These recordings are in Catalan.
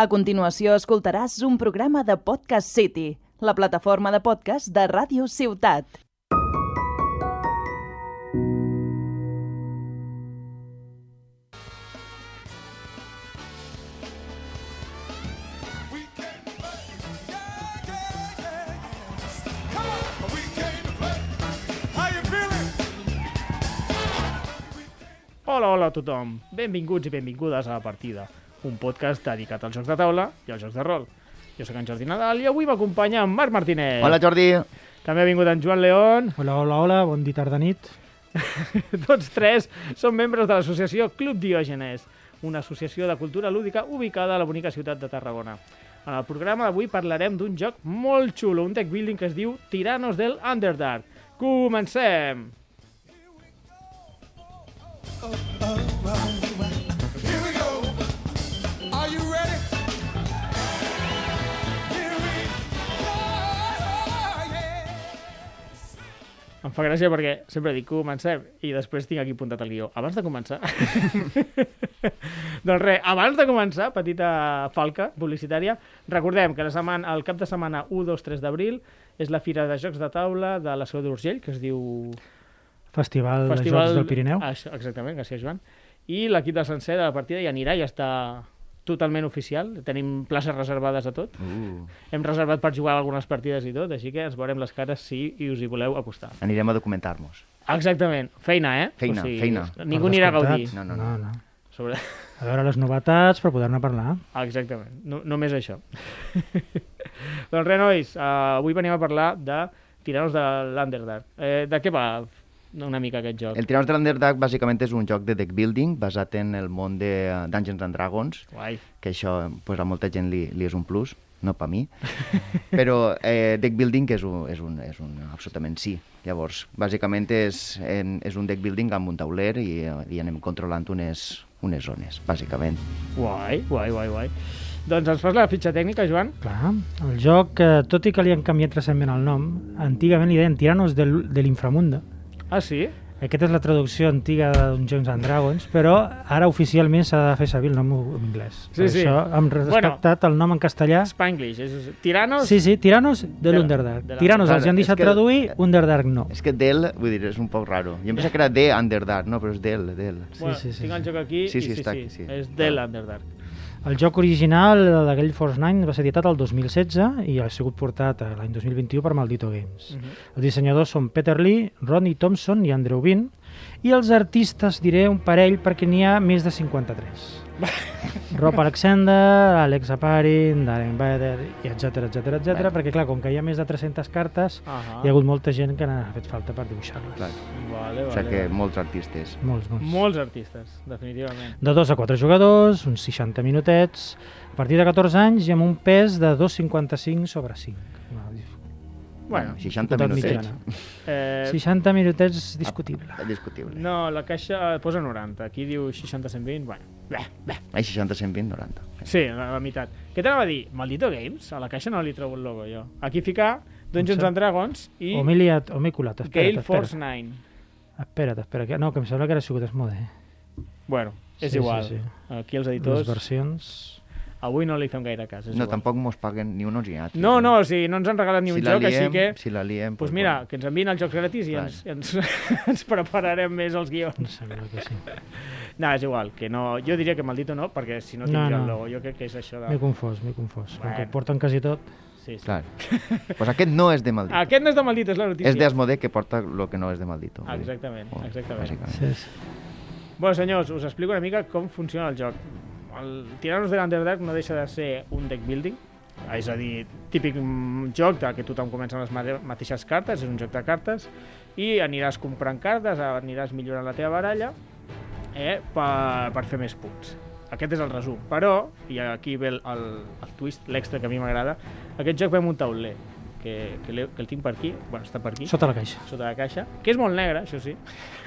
A continuació escoltaràs un programa de Podcast City, la plataforma de podcast de Ràdio Ciutat. Hola, hola a tothom. Benvinguts i benvingudes a La Partida, un podcast dedicat als jocs de taula i als jocs de rol. Jo sóc en Jordi Nadal i avui m'acompanya en Marc Martínez. Hola Jordi. També ha vingut en Joan León. Hola, hola, hola, bon dia, tarda, nit. Tots tres són membres de l'associació Club Diògenes, una associació de cultura lúdica ubicada a la bonica ciutat de Tarragona. En el programa d'avui parlarem d'un joc molt xulo, un deck building que es diu Tiranos del Underdark. Comencem! Here Em fa gràcia perquè sempre dic comencem i després tinc aquí apuntat el guió. Abans de començar... doncs res, abans de començar, petita falca publicitària, recordem que la setmana, el cap de setmana 1, 2, 3 d'abril és la Fira de Jocs de Taula de la Seu d'Urgell, que es diu... Festival, de Jocs del Pirineu. Ah, això, exactament, gràcies Joan. I l'equip del sencer de la partida ja anirà, ja està totalment oficial. Tenim places reservades a tot. Uh, Hem reservat per jugar algunes partides i tot, així que ens veurem les cares si i us hi voleu apostar. anirem a documentar-nos. Exactament. Feina, eh? Feina, feina. Ningú Per anirà a gaudir. No, no, no, no. no. Sobre... A veure les novetats per poder-ne parlar. Exactament. No, només això. doncs res, nois. Uh, avui venim a parlar de Tiranos de l'Underdark. Eh, de què va una mica aquest joc? El Tiranos de l'Underdark bàsicament és un joc de deck building basat en el món de eh, Dungeons and Dragons, Guai. que això pues, a molta gent li, li és un plus, no per mi, però eh, deck building és un, és, un, és un absolutament sí. Llavors, bàsicament és, en, és un deck building amb un tauler i, eh, i anem controlant unes, unes zones, bàsicament. Guai, guai, guai, guai. Doncs ens fas la fitxa tècnica, Joan? Clar, el joc, eh, tot i que li han canviat recentment el nom, antigament li deien Tiranos del, de l'Inframundo. Ah, sí? Aquesta és la traducció antiga de Dungeons and Dragons, però ara oficialment s'ha de fer servir el nom en anglès. Sí, per sí. això hem respectat el nom en castellà. Spanglish. És Tiranos... Sí, sí, Tiranos de De- l'Underdark. Tiranos Clar, els han deixat que traduir, Underdark no. És que del, vull dir, és un poc raro. Jo em pensava que era de Underdark, no, però és del, del. Bueno, sí, sí, tinc el sí. joc aquí Sí, sí, i sí, està sí, aquí, sí. és de l'Underdark. El joc original Force 9 va ser editat el 2016 i ha sigut portat a l'any 2021 per Maldito Games. Mhm. Els dissenyadors són Peter Lee, Ronnie Thompson i Andrew Bean i els artistes diré un parell perquè n'hi ha més de 53. Rob Alexander, Alex Aparin, Darren Bader, i etc etc etc. Perquè clar, com que hi ha més de 300 cartes, Ah hi ha hagut molta gent que n'ha fet falta per dibuixar-les. Clar. Vale, O vale. sigui que vale. molts artistes. Molts, molts. Molts artistes, definitivament. De 2 a 4 jugadors, uns 60 minutets, a partir de 14 anys i amb un pes de 2,55 sobre 5. Una dif- Bueno, 60 dificultat minutets. mitjana. eh, 60 minutets discutible. Ah, discutible. no, la caixa posa 90. Aquí diu 60-120. Bueno, bé, bé. Ai, 60, 120, 90. Sí, la, la meitat. Què t'anava a dir? Maldito Games? A la caixa no li trobo el logo, jo. Aquí ficar Dungeons and Dragons i O m'he liat, o m'he colat. Espera't, Gale Force espera't. 9. Espera't, espera't. Que... No, que em sembla que era sigut Esmode. Bueno, és Sí, igual. sí, Aquí els Les editors... versions... Avui no li fem gaire cas. És No, igual. tampoc mos paguen ni ni altres. No, no, o sigui, no ens han regalat ni un si la joc, liem, així que... Si la liem... Doncs pues mira, que ens envien els jocs gratis i Clar. ens, ens, ens prepararem més els Em guions. sembla que sí. No, és igual, que no... Jo diria que maldito no, perquè si no No, tindria no. el logo. Jo crec que és això de... M'he confós, m'he confós. Com que Bueno. porten quasi tot. Sí, sí. Clar. pues aquest no és de Maldito. Aquest no és de maldito, és la notícia. És d'Asmode que porta el que no és de Maldito. Ah, exactament, Oh, exactament. bàsicament. Sí, sí. Bueno, senyors, us explico una mica com funciona el joc. El Tiranos de l'Underdark no deixa de ser un deck building, és a dir, típic mm, joc de que tothom comença amb les mate- mateixes cartes, és un joc de cartes, i aniràs comprant cartes, aniràs millorant la teva baralla eh, per, per fer més punts. Aquest és el resum. Però, i aquí ve el, el, el twist, l'extra que a mi m'agrada, aquest joc ve amb un tauler, que, que, que el tinc per aquí, bueno, està per aquí, Sota la caixa. sota la caixa, que és molt negre, això sí.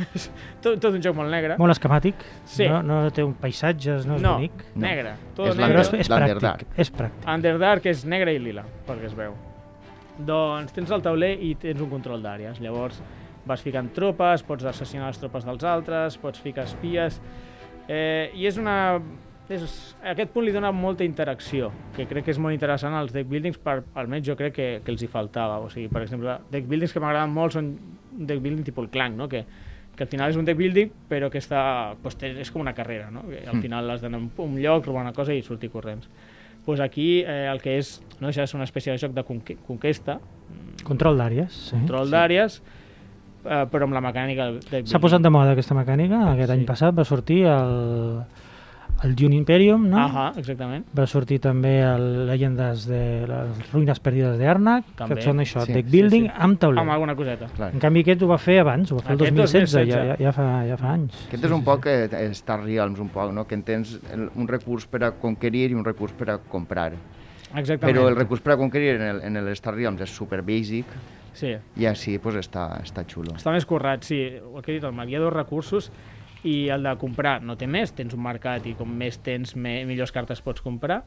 tot, tot un joc molt negre. Molt esquemàtic. Sí. No, no té un paisatges, no és no, bonic. No. negre. Tot És Però negre. és, és pràctic. És pràctic. Underdark és negre i lila, pel que es veu. Doncs tens el tauler i tens un control d'àrees. Llavors vas ficant tropes, pots assassinar les tropes dels altres, pots ficar espies... Eh, I és una és, aquest punt li dona molta interacció, que crec que és molt interessant als deck buildings, per, almenys jo crec que, que els hi faltava. O sigui, per exemple, deck buildings que m'agraden molt són deck building tipus el Clank, no? que, que al final és un deck building però que està, pues, és com una carrera, no? que al Mm. final has d'anar a un, lloc, robar una cosa i sortir corrents. Pues aquí eh, el que és, no de ser una espècie de joc de conque conquesta, Control d'àrees, sí. control d'àrees, eh, però amb la mecànica del. S'ha posat de moda aquesta mecànica. Aquest Sí. any passat va sortir el, el Dune Imperium, no? Ahà, exactament. Va sortir també el Leyendes de les ruïnes perdides També. que són això, Sí, deck sí, building sí. amb tauler. Amb alguna coseta. Clar. En canvi aquest ho va fer abans, ho va fer el Aquest 2016, 2016. ja, ja, ja, fa, ja fa anys. Aquest és un poc eh, Star Realms, un poc, no? que en tens un recurs per a conquerir i un recurs per a comprar. Exactament. Però el recurs per a conquerir en el, en el Star Realms és super basic Sí, i així pues, està, està xulo. està més currat, sí. El que he dit, hi ha dos recursos i el de comprar no té més, tens un mercat i com més tens, me, millors cartes pots comprar.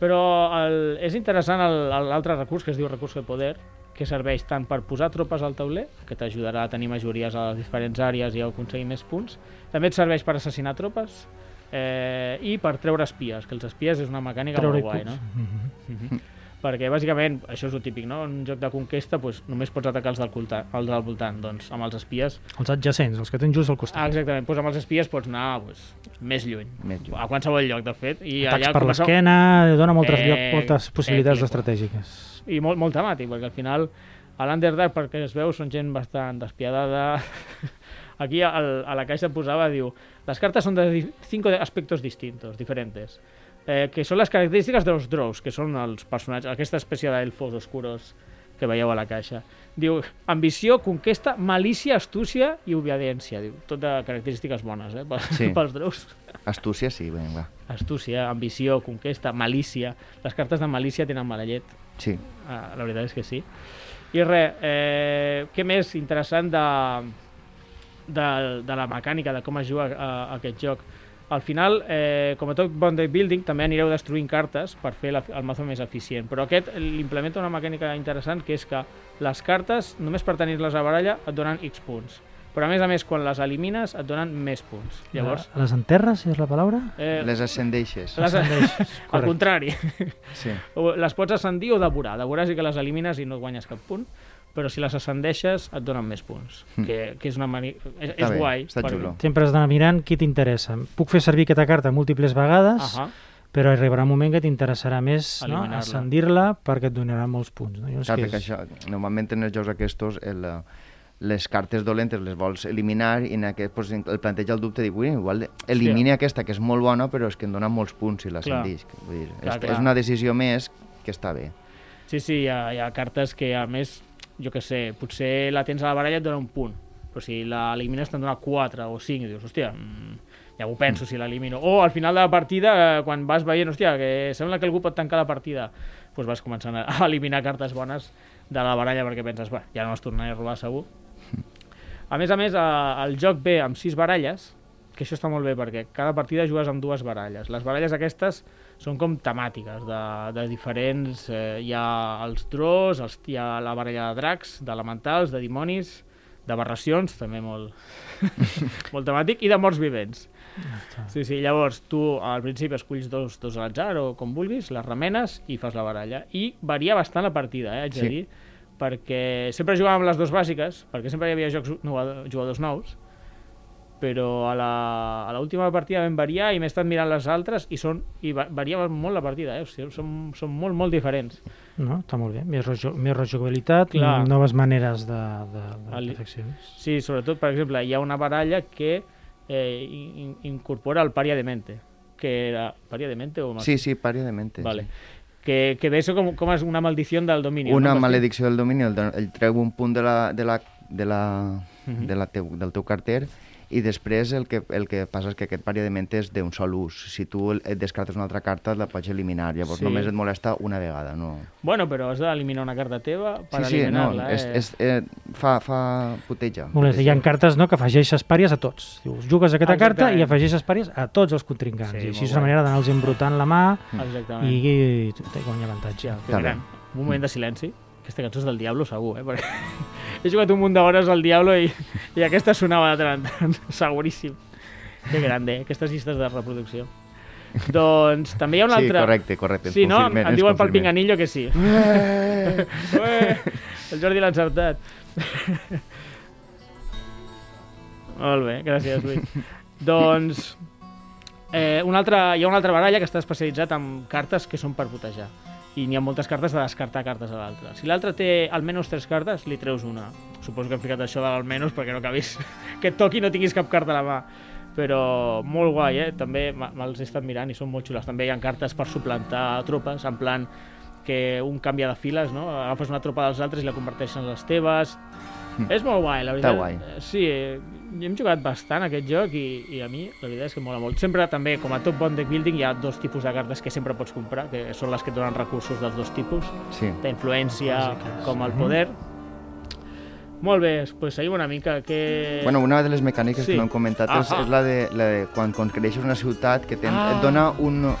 Però el, és interessant l'altre recurs, que es diu recurs de poder, que serveix tant per posar tropes al tauler, que t'ajudarà a tenir majories a les diferents àrees i a aconseguir més punts. També et serveix per assassinar tropes eh, i per treure espies, que els espies és una mecànica Treure molt guai, no? Mhm. Mhm. Perquè bàsicament això és el típic, no? En un joc de conquesta doncs, només pots atacar els del, culta, els del voltant, doncs amb els espies Els adjacents, els que tens just al ah, costat. exactament, doncs amb els espies pots anar doncs, més lluny, Més lluny. a qualsevol lloc de fet i Atacs allà per comença- l'esquena, dona moltes, Eh, lloc, moltes eh, possibilitats flipo. estratègiques. i molt, molt temàtic, perquè al final a l'Underdark, perquè es veu, són gent bastant despiadada. Aquí al, a la caixa posava, diu, les cartes són de cinco de- aspectos distintos, diferentes, eh, que són les característiques dels drows, que són els personatges, aquesta espècie d'elfos oscuros que veieu a la caixa. Diu, ambició, conquesta, malícia, astúcia i obediència. Diu, tot de característiques bones, eh, pels, Sí. pels drows. Astúcia, sí, vinga. Astúcia, ambició, conquesta, malícia. Les cartes de malícia tenen mala llet. Sí. Ah, la veritat és que sí. I res, eh, què més interessant de, de, de la mecànica, de com es juga a, a aquest joc? Al final, eh, com a tot bon deck building, també anireu destruint cartes per fer la, el mazo més eficient. Però aquest l'implementa una mecànica interessant, que és que les cartes, només per tenir-les a baralla, et donen X punts. Però a més a més, quan les elimines, et donen més punts. Llavors, Les enterres, si és la paraula? eh, Les ascendeixes. les, Ascendeixes, al contrari. Sí. O Les pots ascendir o devorar. Devorar sí que les elimines i no guanyes cap punt, però si les ascendeixes et donen més punts, Mm. que, que és una mani... És, és bé, guai. està xulo. Sempre has d'anar mirant qui t'interessa. Puc fer servir aquesta carta múltiples vegades, Ahà. però arribarà un moment que t'interessarà més no? Ascendir-la perquè et donarà molts punts. No? Llavors, Clar, perquè és? això, normalment en els jocs aquests el, les cartes dolentes les vols eliminar i en aquest pues, el planteja el dubte de dir, igual elimini aquesta que és molt bona però és que em dona molts punts si l'ascendix. Vull dir, Clar, és, clar. és una decisió més que està bé. Sí, sí, hi ha, hi ha cartes que a més, jo que sé, potser la tens a la baralla et dona un punt, però si l'elimines te'n dona 4 o 5 i dius, hòstia, mm, ja ho penso si l'elimino. O al final de la partida, eh, quan vas veient, hòstia, que sembla que algú pot tancar la partida, doncs vas començant a eliminar cartes bones de la baralla perquè penses, va, ja no les tornaré a robar segur. A més a més, eh, el joc ve amb 6 baralles, que això està molt bé perquè cada partida jugues amb dues baralles. Les baralles aquestes són com temàtiques de, de diferents... Eh, hi ha els dros, els, hi ha la baralla de dracs, d'elementals, de dimonis, d'aberracions, també molt, molt temàtic, i de morts vivents. Sí, sí, llavors tu al principi esculls dos, dos a l'atzar o com vulguis, les remenes i fas la baralla. I varia bastant la partida, eh, haig de Sí. dir, perquè sempre jugàvem les dues bàsiques, perquè sempre hi havia jocs jugadors nous, però a la- a l'última partida vam variar i m'he estat mirant les altres i, són, i va, variava molt la partida, eh? o sigui, són, són molt, molt diferents. No? Està molt bé. Més, rejo més rejugabilitat, Clar. noves maneres de, de, de, El-. Sí, sobretot, per exemple, hi ha una baralla que eh, in, in- incorpora el paria de mente, que era... Paria de mente o... Sí, sí, paria de mente. Vale. Sí. Que, que ve eso com, com és una maldició del domini. Una no? maledicció del domini, el, el treu un punt de la, de la, de la, Mhm. de la teu, del teu carter i després el que, el que passa és que aquest paria de mente és d'un sol ús. Si tu et descartes una altra carta, la pots eliminar. Llavors Sí. només et molesta una vegada. No... Bueno, però has d'eliminar una carta teva per sí, sí, no, eliminar-la. és, eh? és, eh, fa, fa puteja. Molt bé, hi ha cartes no, que afegeixes pàries a tots. Dius, jugues aquesta carta Exactament. i afegeixes pàries a tots els contrincants. Sí, I així és una manera d'anar-los embrutant la mà Exactament. i, i, i guanyar avantatge. Un moment de silenci. Aquesta cançó és del Diablo, segur, eh? Perquè he jugat un munt d'hores al Diablo i, i aquesta sonava de tant en tant, seguríssim. Que grande, eh? aquestes llistes de reproducció. doncs també hi ha un Sí, altre... correcte, correcte, ens Sí, no? Em ens diuen pel pinganillo que sí. Ué, el Jordi l'ha encertat. Molt bé, gràcies, Lluís. doncs, eh, una altra, hi ha una altra baralla que està especialitzat en cartes que són per putejar. I n'hi ha moltes cartes de descartar cartes a l'altre. Si l'altre té almenys tres cartes, li treus una. Suposo que hem ficat això de l'almenys perquè no acabis que et toqui no tinguis cap carta a la mà. Però molt guai, eh? També me- me'ls he estat mirant i són molt xules. També hi ha cartes per suplantar tropes, en plan que un canvia de files, no? Agafes una tropa dels altres i la converteixes en les teves. Mm. És molt guai, la Està veritat. guai. Eh, Sí, eh, hem jugat bastant aquest joc i, i a mi la veritat és que mola molt. Sempre també, com a top bon deck building, hi ha dos tipus de cartes que sempre pots comprar, que són les que et donen recursos dels dos tipus, Sí. d'influència com el Mhm. poder. Molt bé, doncs pues seguim una mica. Que... Bueno, una de les mecàniques Sí. que no hem comentat és, Ahà. és la de, la de quan conquereixes una ciutat que tens, Ah. et dona un,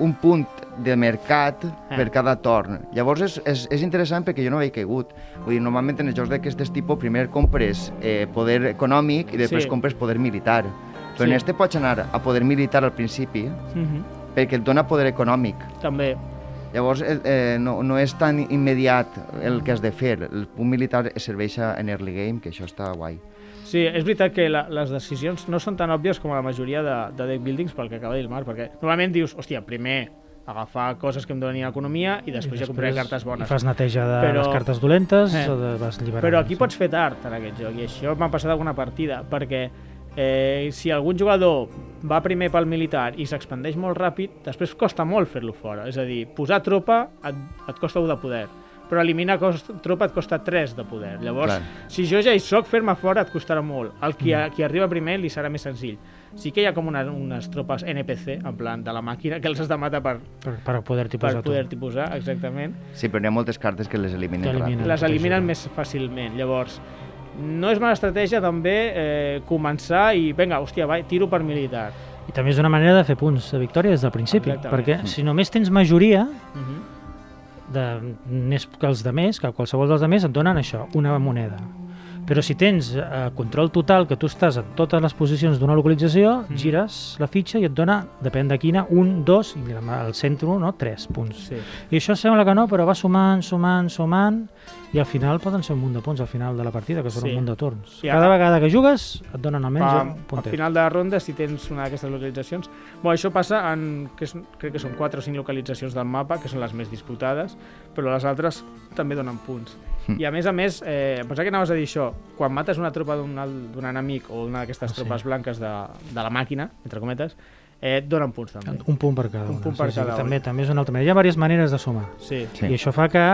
un punt de mercat Ah. per cada torn. Llavors és, és, és interessant perquè jo no havia caigut. Vull dir, normalment en els jocs d'aquest tipus primer compres eh, poder econòmic i després Sí. compres poder militar. Però Sí. en este pots anar a poder militar al principi Mhm. perquè et dona poder econòmic. També. Llavors eh, eh, no, no és tan immediat el que has de fer. El punt militar serveix en early game, que això està guai. Sí, és veritat que la, les decisions no són tan òbvies com la majoria de, de deck buildings pel que acaba de dir el Marc, perquè normalment dius, hòstia, primer agafar coses que em donin economia i després, ja compraré cartes I bones. fas neteja de Però- les cartes dolentes, Eh. o de, vas lliberant. Però aquí sí. pots fer tard en aquest joc, i això m'ha passat alguna partida, perquè eh, si algun jugador va primer pel militar i s'expandeix molt ràpid, després costa molt fer-lo fora. És a dir, posar tropa et, et costa 1 de poder, però eliminar cost, tropa et costa 3 de poder. Llavors, Clar. si jo ja hi soc, fer-me fora et costarà molt. El qui, Mm. qui arriba primer li serà més senzill. Sí que hi ha com una, unes tropes NPC, en plan de la màquina, que els has de matar per, Per, per poder-t'hi per posar tu. poder-t'hi posar, exactament. Sí, però hi ha moltes cartes que les eliminen Que eliminen. les eliminen això. més fàcilment. Llavors, no és mala estratègia també eh, començar i, vinga, hòstia, va, tiro per militar. I també és una manera de fer punts de victòria des del principi, Exactament. perquè si només tens majoria, Uh -huh. De, més que els de més, que qualsevol dels de més et donen això, una moneda. Però si tens eh, control total, que tu estàs en totes les posicions d'una localització, Mm. gires la fitxa i et dona, depèn de quina, un, dos, i al centre, no? tres punts. Sí. I això sembla que no, però va sumant, sumant, sumant, i al final poden ser un munt de punts al final de la partida, que són Sí. un munt de torns. I Cada ara- vegada que jugues et donen almenys Pa, un al puntet. final de la ronda, si tens una d'aquestes localitzacions... Bueno, això passa en, que és, crec que són 4 o 5 localitzacions del mapa, que són les més disputades, però les altres també donen punts. Mm. I a més a més, eh, pensava que anaves a dir això, quan mates una tropa d'un enemic o una d'aquestes Ah, sí. tropes blanques de, de la màquina, entre cometes, eh, et donen punts també. Un punt per cada Un una. punt per cada també, una. també és una altra manera. Hi ha diverses maneres de sumar. Sí. Sí. I això fa que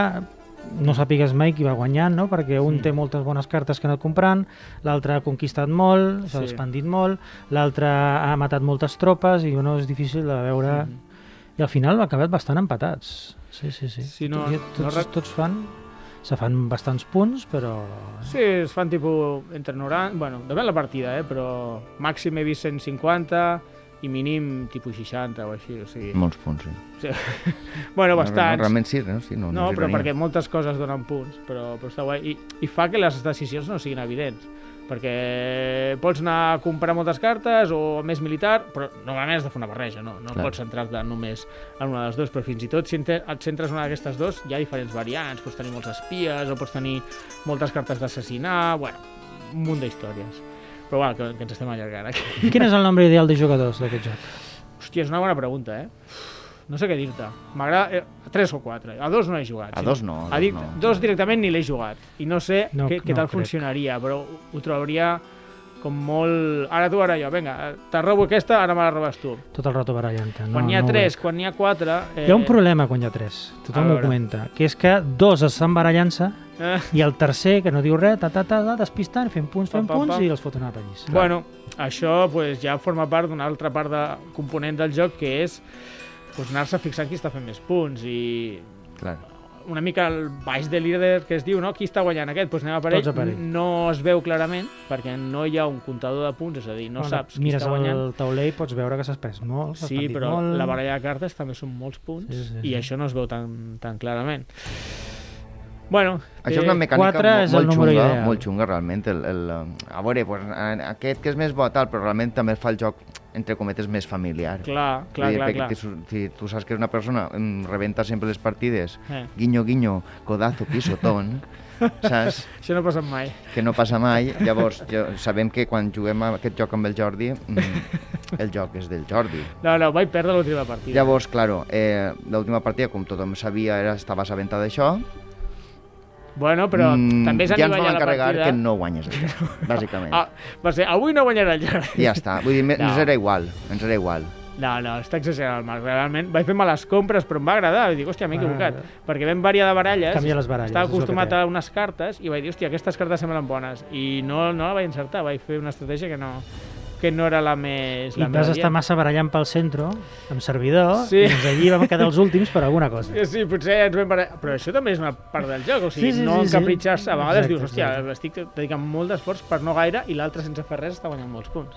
no sàpigues mai qui va guanyant, no? perquè un Mm. té moltes bones cartes que ha anat comprant, l'altre ha conquistat molt, s'ha Sí. expandit molt, l'altre ha matat moltes tropes i no és difícil de veure... Mhm. I al final ha acabat bastant empatats. Sí, sí, sí. Sí, no- tots, no tots, tots fan... Se fan bastants punts, però... Sí, es fan tipus entre 90... Bueno, depèn la partida, eh? Però màxim he vist 150 i mínim tipus 60 o així, o sigui... Molts punts, sí. Sí. bueno, No, bastants. realment sí, no? Sí, no, No, és però perquè moltes coses donen punts, però, però està guai. I, I fa que les decisions no siguin evidents. Perquè pots anar a comprar moltes cartes o més militar, però normalment has de fer una barreja, no? No Clar. pots centrar-te només en una de les dues, però fins i tot si et centres en una d'aquestes dues hi ha diferents variants, pots tenir molts espies o pots tenir moltes cartes d'assassinar, bueno, un munt d'històries. Però bueno, que, que ens estem allargant aquí. Quin és el nombre ideal de jugadors d'aquest joc? Hòstia, és una bona pregunta, eh? No sé què dir-te. M'agrada... Eh, tres o quatre. A dos no he jugat. A sí. dos no, a A dos no. dos directament ni l'he jugat. I no sé No- què, què no tal crec. funcionaria, però ho, trobaria com molt... Ara tu, ara jo. Vinga, te robo aquesta, ara me la robes tu. Tot el rato barallant-te. No, quan n'hi ha no tres, quan n'hi ha quatre... Eh, Hi ha un problema quan hi ha tres, tothom ho comenta, que és que dos estan barallant-se Eh, i el tercer, que no diu res, ta, ta, ta, ta, despistant, fent punts, fent pam, punts pam. i els foten a país. bueno, això pues, ja forma part d'una altra part de component del joc, que és pues, anar-se fixant qui està fent més punts i Clar. una mica al baix de líder que es diu, no? Qui està guanyant aquest? Doncs anem a per ell. per ell. No es veu clarament, perquè no hi ha un comptador de punts, és a dir, no Bueno, saps qui Mires està guanyant. el tauler i pots veure que s'ha pres molt, Sí, però molt. la baralla de cartes també són molts punts Sí, sí, i sí. això no es veu tan, tan clarament. Bueno, Això és una mecànica el molt número xunga, ideal. molt xunga realment. El, el, a veure, pues, aquest que és més bo, tal, però realment també fa el joc entre cometes, més familiar. Clar, clar, dir, clar, clar. Si, si tu saps que una persona em rebenta sempre les partides, Eh. guiño, guiño, codazo, pisotón, saps? Això no passa mai. que no passa mai. Llavors, jo, sabem que quan juguem a aquest joc amb el Jordi, mm, el joc és del Jordi. No, no, vaig perdre l'última partida. Llavors, claro, eh, l'última partida, com tothom sabia, era, estava assabentat d'això, Bueno, però mm, també és ja ens vam encarregar partida. que no guanyes el joc, bàsicament. Ah, va ser, avui no guanyarà el. I ja està. Vull dir, me- ens No. era igual, ens era igual. No, no, està exagerant el Marc. Realment vaig fer males compres, però em va agradar. Vaig dir, hòstia, m'he Ah, equivocat. ja. perquè vam variar de baralles. Canvia les baralles, Estava acostumat a unes cartes i vaig dir, hòstia, aquestes cartes semblen bones. I no, no la vaig encertar. Vaig fer una estratègia que no, que no era la més... I La més vas estar massa barallant pel centre, amb servidor, Sí. i ens allí vam quedar els últims per alguna cosa. Sí, Sí, potser ens vam barallar. Però això també és una part del joc. O sigui, Sí, sí, no sí, sí. encapritxar-se. A vegades Exacte, dius, hòstia, exacte. estic dedicant molt d'esforç per no gaire i l'altre sense fer res està guanyant molts punts.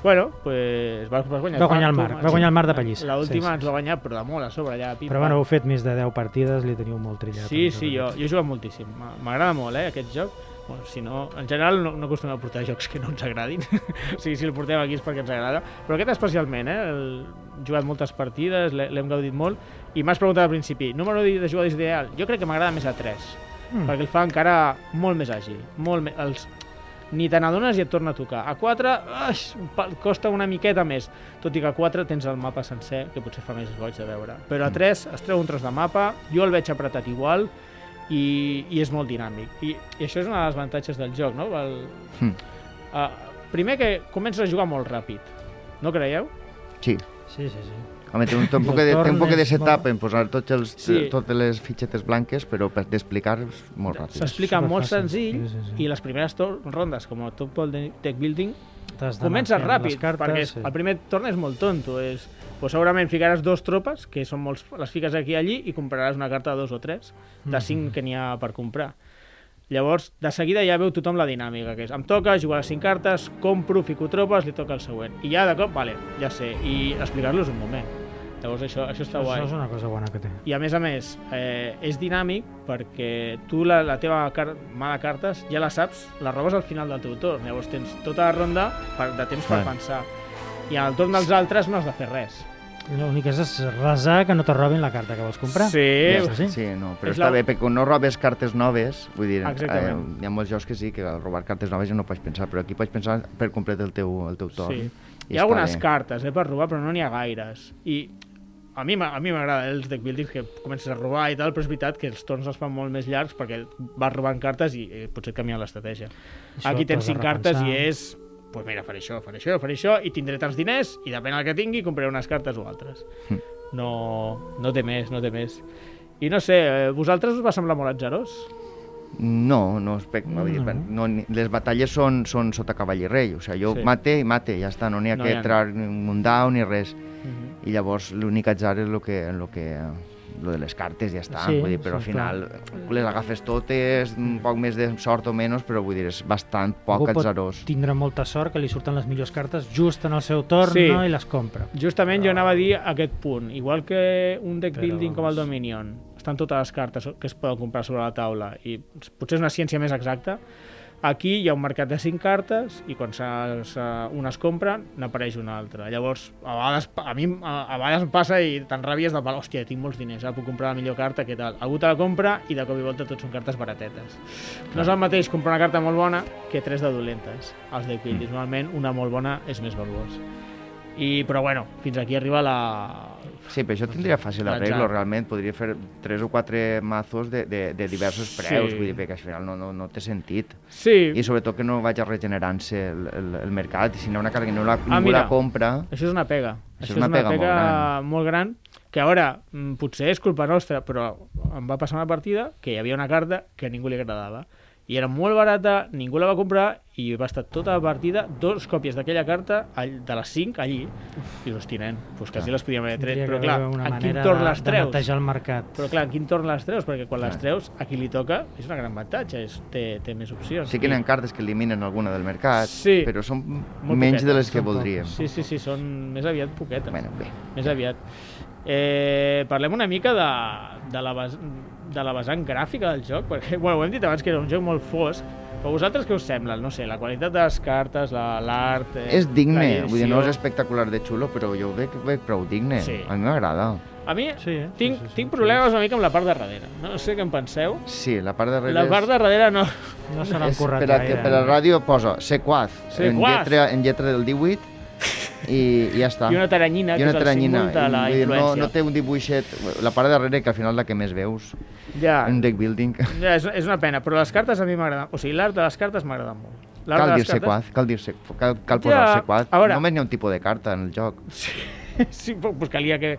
Bueno, pues vas, vas guanyar Va guanyar el Marc, Marc, va guanyar el sí. Marc de Pallissa. L'última Sí, sí, ens va guanyar, però de molt a sobre, allà. pim, Però bueno, heu fet més de 10 partides, li teniu molt trillat. Sí, doncs, sí, jo, jo he jugat moltíssim. M'a- M'agrada molt, eh, aquest joc. Bueno, si no, en general no, no acostumem a portar jocs que no ens agradin. o sigui, si el portem aquí és perquè ens agrada. Però aquest especialment, eh? El, he jugat moltes partides, l'he- l'hem gaudit molt. I m'has preguntat al principi, número de jugadors ideal? Jo crec que m'agrada més a 3, Mm. perquè el fa encara molt més àgil. Molt més, els, ni te n'adones i et torna a tocar. A 4 aix, costa una miqueta més, tot i que a 4 tens el mapa sencer, que potser fa més goig de veure. Però a 3 es treu un tros de mapa, jo el veig apretat igual, i, i és molt dinàmic. I, I això és una de les avantatges del joc, no? El, Hm. uh, primer que comences a jugar molt ràpid, no creieu? Sí. Sí, sí, sí. Home, té un, té un, poc de, té un poc de setup molt- en posar tots els, Sí. totes les fitxetes blanques, però per d'explicar és molt ràpid. S'explica molt superfàcil. senzill Sí, sí, sí. i les primeres rondes, com a el de- deck building, comences ràpid, cartes, perquè sí. el primer torn és molt tonto. És, pues segurament ficaràs dos tropes, que són molts, les fiques aquí i allí, i compraràs una carta de dos o tres, de Mhm. cinc que n'hi ha per comprar. Llavors, de seguida ja veu tothom la dinàmica, que és em toca jugar les cinc cartes, compro, fico tropes, li toca el següent. I ja de cop, vale, ja sé, i explicar-los un moment. Llavors això, això està guai. Això és una cosa bona que té. I a més a més, eh, és dinàmic perquè tu la, la teva car mà de cartes ja la saps, la robes al final del teu torn. Llavors tens tota la ronda per, de temps per pensar. I al torn dels altres no has de fer res. L'únic és és resar que no te robin la carta que vols comprar. Sí, Ja Sí, sí. no, però És està la- bé, perquè no robes cartes noves, vull dir, eh, hi ha molts jocs que sí, que al robar cartes noves ja no pots pensar, però aquí pots pensar per complet el teu, el teu torn. Sí. I Hi ha algunes bé. cartes eh, per robar, però no n'hi ha gaires. I a mi, a mi m'agrada els deck buildings que comences a robar i tal, però és veritat que els torns es fan molt més llargs perquè vas robant cartes i eh, potser et canvia l'estratègia. Aquí tens t'ho has de 5 cartes i és pues mira, faré això, faré això, faré això, i tindré tants diners, i depèn del que tingui, compraré unes cartes o altres. Hm. No, no té més, no té més. I no sé, eh, vosaltres us va semblar molt atzerós? No, no, espec, no. No. no, les batalles són, són sota cavall i rei, o sigui, jo Sí. mate i mate, ja està, no n'hi ha No que ha- entrar ni un down ni res. Mhm. I llavors l'únic atzar és el que, lo que, lo de les cartes, ja està. Sí, vull dir, però sí, al final les agafes totes, un poc més de sort o menys, però vull dir, és bastant poc Algú atzarós. tindre molta sort que li surten les millors cartes just en el seu torn Sí. no? i les compra. Justament jo anava a dir aquest punt. Igual que un deck Però, building com el. Dominion, estan totes les cartes que es poden comprar sobre la taula i potser és una ciència més exacta, aquí hi ha un mercat de 5 cartes i quan se, se, una es compra n'apareix una altra. Llavors, a vegades, a mi a, a vegades em passa i tan ràbies pal, hòstia, tinc molts diners, ara puc comprar la millor carta, què tal? Algú te la compra i de cop i volta tot són cartes baratetes. No és el mateix comprar una carta molt bona que tres de dolentes. Els deck buildings, normalment una molt bona és més valuós. I, però bueno, fins aquí arriba la... Sí, però això tindria fàcil arreglo, realment. Podria fer tres o quatre mazos de, de, de diversos preus, Sí. vull dir, perquè al final no, no, no té sentit. Sí, I sobretot que no vagi regenerant-se el, el, el mercat, i si ha una carta que no la, Ah, ningú mira. la compra... això és una pega. Això Això, és una pega molt molt gran, que ara, mm, potser és culpa nostra, però em va passar una partida que hi havia una carta que a ningú li agradava. I era molt barata, ningú la va comprar i va estar tota la partida, dos còpies d'aquella carta all- de les 5 allí. I hosti, nen, doncs quasi les podíem haver tret. Tindria Però clar, en quin torn de, les de treus? netejar el mercat. Però clar, en quin torn les treus? Perquè quan les Clar. treus, a qui li toca, és una gran avantatge, és, té, té més opcions. Sí que I- n'hi ha cartes que eliminen alguna del mercat, Sí. però són Molt menys de poquetes, les que són voldríem. Sí, sí, sí, són més aviat poquetes. Bueno, bé. Més aviat. Eh, parlem una mica de, de, la, bas, de la vessant gràfica del joc, perquè bueno, ho hem dit abans que era un joc molt fosc, Però vosaltres què us sembla? No sé, la qualitat de les cartes, la- l'art... eh, És digne, la vull dir, no és espectacular de xulo, però jo ho veig, veig prou digne. Sí. A mi m'agrada. A mi Sí, eh? tinc, Sí, sí, sí, tinc sí. problemes una mica amb la part de darrere. No sé què en penseu. Sí, la part de darrere La part de darrere no... No se l'han és, currat per a, gaire. que per a ràdio posa sequaz, en Sequaz. lletra, en lletra del 18 i, i ja està. I una taranyina, I que una és el taranyina. símbol de la dir, no, influència. no té un dibuixet... La part de darrere, que al final la que més veus, Ja, un deck building. ja és, és una pena, però les cartes a mi m'agraden. O sigui, l'art de les cartes m'agrada molt. L'art Cal dir sequaz, cal dir sequaz, cal, cal Ja, posar sequaz. a veure. Només n'hi ha un tipus de carta en el joc. Sí, però pues calia que...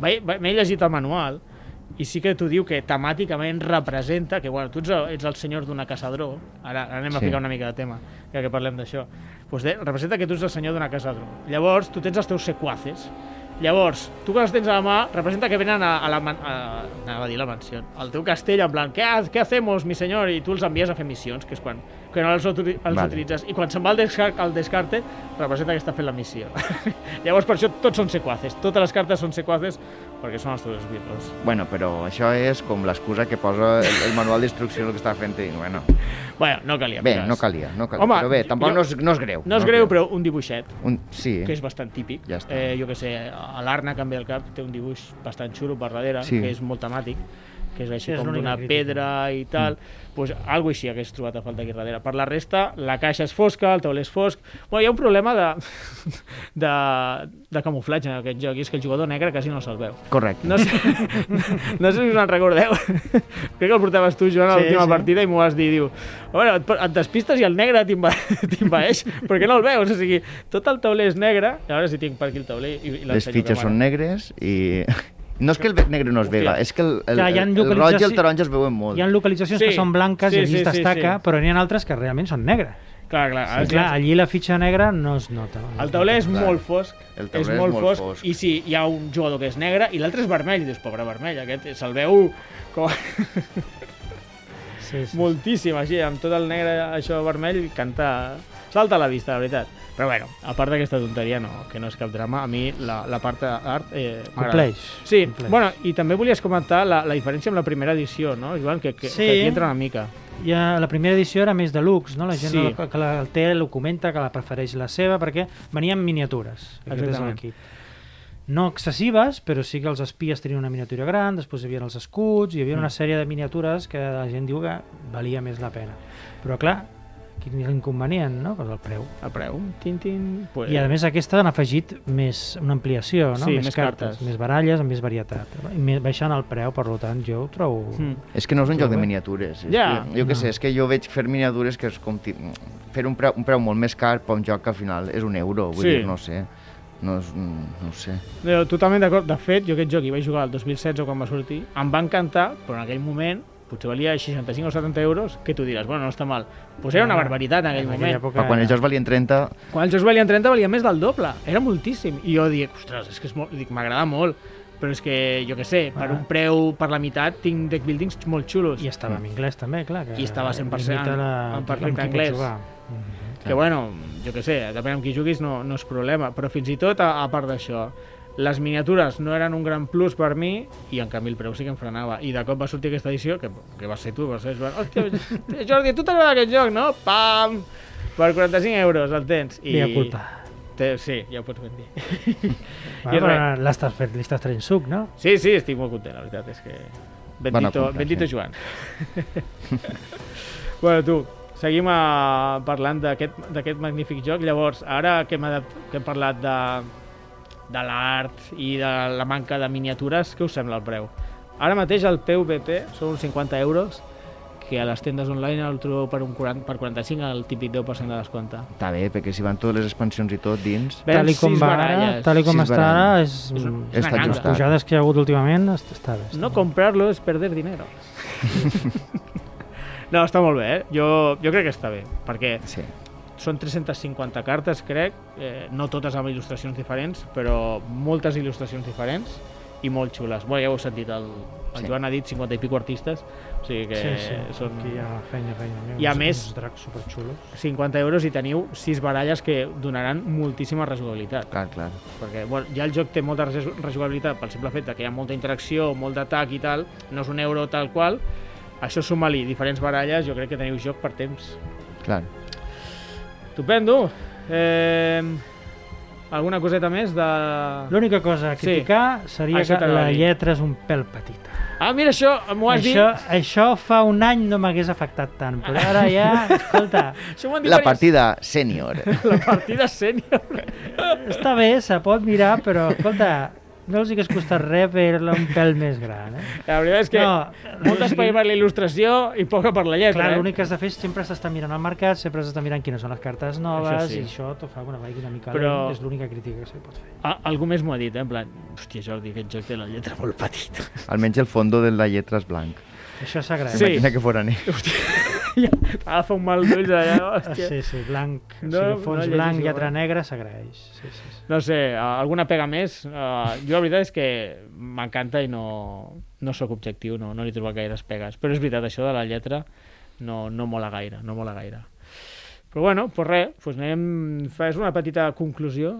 M'he llegit el manual i sí que t'ho diu que temàticament representa que, bueno, tu ets, el- ets el senyor d'una casadró, ara, ara anem a Sí. ficar una mica de tema, ja que parlem d'això, pues de, representa que tu ets el senyor d'una casadró. Llavors, tu tens els teus sequaces, Llavors, tu que els tens a la mà, representa que venen a, a la, man- a, anava a dir la mansió, al teu castell, en plan, què, què hacemos, mi senyor? I tu els envies a fer missions, que és quan que no els, els Vale. utilitzes. I quan se'n va al, descar al descarte, representa que està fent la missió. Llavors, per això, tots són sequaces. Totes les cartes són sequaces perquè són els teus esbirros. Bueno, però això és com l'excusa que posa el, el manual d'instruccions el que està fent i, bueno, Bueno, no calia. bé, no calia, no calia. Home, però bé, tampoc jo- no, és, no és greu. No és greu, però un dibuixet, Un, sí, que és bastant típic. Ja està. Eh, jo que sé, a l'Arna canvia el cap, té un dibuix bastant xulo per darrere, Sí. que és molt temàtic, que és així Sí, és com d'una pedra i tal. Mm. Pues, algo així hagués trobat a falta aquí darrere. Per la resta, la caixa és fosca, el tauler és fosc... Bueno, hi ha un problema de, de, de camuflatge en aquest joc, i és que el jugador negre quasi no se'l veu. correcte. No sé, no sé si us en recordeu. Crec que el portaves tu, Joan, a Sí, l'última sí. partida i m'ho vas dir. Diu, bueno, et, et despistes i el negre t'inva- t'invaeix, perquè no el veus. O sigui, tot el tauler és negre, i a veure si tinc per aquí el tauler i, i Les fitxes a són negres i... No és que el negre no es vega, és que el, el, ha el, el roig i el taronja es veuen molt. Hi ha localitzacions Sí, que són blanques sí, i allí sí, es sí, destaca, sí. però n'hi ha altres que realment són negres. Clar, clar. Sí, clar, allí la fitxa negra no es nota. no El es tauler és Clar. molt fosc, El és molt, és molt fosc, fosc. i sí, hi ha un jugador que és negre i l'altre és vermell, i dius, pobre vermell, aquest se'l veu com Sí, sí. moltíssim, així, amb tot el negre, això vermell, canta... Salta a la vista, la veritat. Però bueno, a part d'aquesta tonteria, no, que no és cap drama, a mi la, la part d'art eh. Compleix. Sí, compleix. bueno, i també volies comentar la, la diferència amb la primera edició, no, Joan? Que, que, Sí. que aquí entra una mica. Ja, la primera edició era més deluxe, no? La gent Sí. que la, el té ho comenta, que la prefereix la seva, perquè venia en miniatures. Aquest és l'equip. No excessives, però sí que els espies tenien una miniatura gran, després hi havia els escuts, hi havia Mm. una sèrie de miniatures que la gent diu que valia més la pena. Però clar, quin és l'inconvenient, no? Pues el preu. A preu, tin, tin... Pues... I a més aquesta han afegit més una ampliació, no? Sí, més, més cartes, cartes. més baralles, amb més varietat. I més- baixant el preu, per tant, jo ho trobo... Mm. És que no és un joc de miniatures. Ja. que, jo què No. sé, és que jo veig fer miniatures que és com... Fer un preu, un preu molt més car per un joc que al final és un euro. Vull Sí. dir, no sé. No, és, no ho sé. Totalment d'acord. De fet, jo aquest joc hi vaig jugar el 2016 quan va sortir, em va encantar, però en aquell moment potser valia 65 o 70 euros, que tu diràs, bueno, no està mal. Pues era una Ah, barbaritat en aquell en moment. època Però quan els jocs valien 30, Quan els jocs valien 30 valia més del doble, era moltíssim. I jo dic, ostres, és que és molt... dic, m'agrada molt, però és que, jo què sé, per Ah. un preu per la meitat tinc deck buildings molt xulos. I estava en anglès també, clar. Que I estava 100% limita la- en perfecte anglès. jugar. Mhm. Que bueno, jo què sé, depèn amb qui juguis no, no és problema, però fins i tot a, a part d'això, les miniatures no eren un gran plus per mi i en canvi el preu sí que em frenava i de cop va sortir aquesta edició, que, que va ser tu, va ser Joan, hòstia, Jordi, a tu t'agrada aquest joc, no? Pam! Per 45 euros el tens. I... Mea culpa. Te, sí, ja ho pots ben dir. Bueno, I però l'estàs fent, li estàs traient suc, no? Sí, sí, estic molt content, la veritat, és que... Bendito, compra, bendito sí. Joan. bueno, tu, seguim uh, parlant d'aquest d'aquest magnífic joc. Llavors, ara que hem, que hem parlat de, de l'art i de la manca de miniatures, què us sembla el preu? Ara mateix el PVP són uns 50 euros, que a les tendes online el trobeu per, un 40, per 45 el típic 10% de descompte. està bé, perquè si van totes les expansions i tot dins... Venen tal i com va ara, baralles. tal i com està ara, és, És un- és és Està les pujades que hi ha hagut últimament est- està bé. Està No comprarlo es perder dinero. no, està molt bé, eh? Jo, jo crec que està bé, perquè Sí. Són 350 cartes, crec, eh, no totes amb il·lustracions diferents, però moltes il·lustracions diferents i molt xules. Bé, ja ho heu sentit, el, el Sí. Joan ha dit 50 i pico artistes, o sigui que sí, sí, són aquí hi ha feina, feina. I a més- dracs superxulos. 50 euros i teniu 6 baralles que donaran moltíssima rejugabilitat. Clar, clar. perquè bueno, ja el joc té molta reju- rejugabilitat pel simple fet de que hi ha molta interacció, molt d'atac i tal, no és un euro tal qual, això suma-li diferents baralles, jo crec que teniu joc per temps. Clar. Estupendo. Eh, alguna coseta més de... L'única cosa a Sí. criticar seria Això que la lletra és un pèl petita. Ah, mira, això m'ho has Això, dit. això fa un any no m'hagués afectat tant, però ara ja, escolta, Això m'ho han dit La partida sènior. La partida sènior. està bé, se pot mirar, però escolta, no els hagués costat res fer-la un pèl més gran, eh? La veritat és que No, molt espai per la il·lustració i poca per la lletra. Clar, eh? l'únic que has de fer és sempre s'està mirant al mercat, sempre s'està mirant quines són les cartes noves, Això sí. i això t'ho fa una vegada una mica Però- lent, és l'única crítica que se pot fer. Ah, algú més m'ho ha dit, eh? en plan, hòstia, Jordi, aquest joc té la lletra molt petita. Almenys el fondo de la lletra és blanc. Això s'agraeix. Sí. Imagina que fora negre. Ja, agafa un mal d'ulls allà, hòstia. Sí, sí, blanc, No, o sigui, fons no blanc, lletra negra, s'agraeix. Sí, sí, sí. No sé, alguna pega més? Uh, jo la veritat és que m'encanta i no, no sóc objectiu, no, no li he trobat gaires pegues. Però és veritat, això de la lletra no, no mola gaire, no mola gaire. Però bueno, doncs res, doncs anem... Fes una petita conclusió,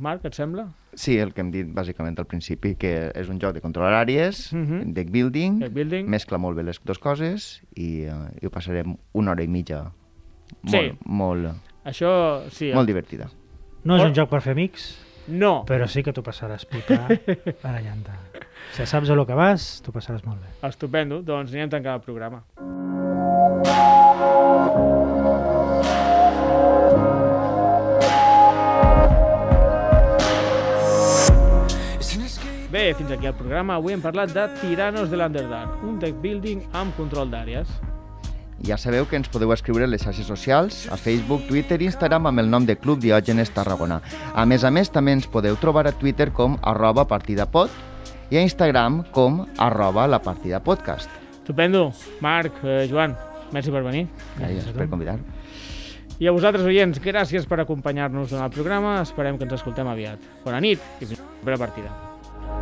Marc, et sembla? Sí, el que hem dit bàsicament al principi, que és un joc de controlar àrees, Mhm. deck building, Deck building. mescla molt bé les dues coses i, uh, i ho passarem una hora i mitja Sí. molt, molt, Això, sí. molt divertida. No és un joc per fer amics, No, però sí que t'ho passaràs pipa barallant-te. Si saps a lo que vas, t'ho passaràs molt bé. estupendo. Doncs anirem tancant el programa. Bé, fins aquí el programa. Avui hem parlat de Tiranos de l'Underdark, un deck building amb control d'àrees. Ja sabeu que ens podeu escriure a les xarxes socials, a Facebook, Twitter i Instagram amb el nom de Club Diògenes Tarragona. A més a més, també ens podeu trobar a Twitter com arroba partidapod i a Instagram com arroba la partida podcast. Estupendo. Marc, eh, Joan, merci per venir. Gràcies per convidar. I a vosaltres, oients, gràcies per acompanyar-nos en el programa. Esperem que ens escoltem aviat. Bona nit i fins a la propera partida.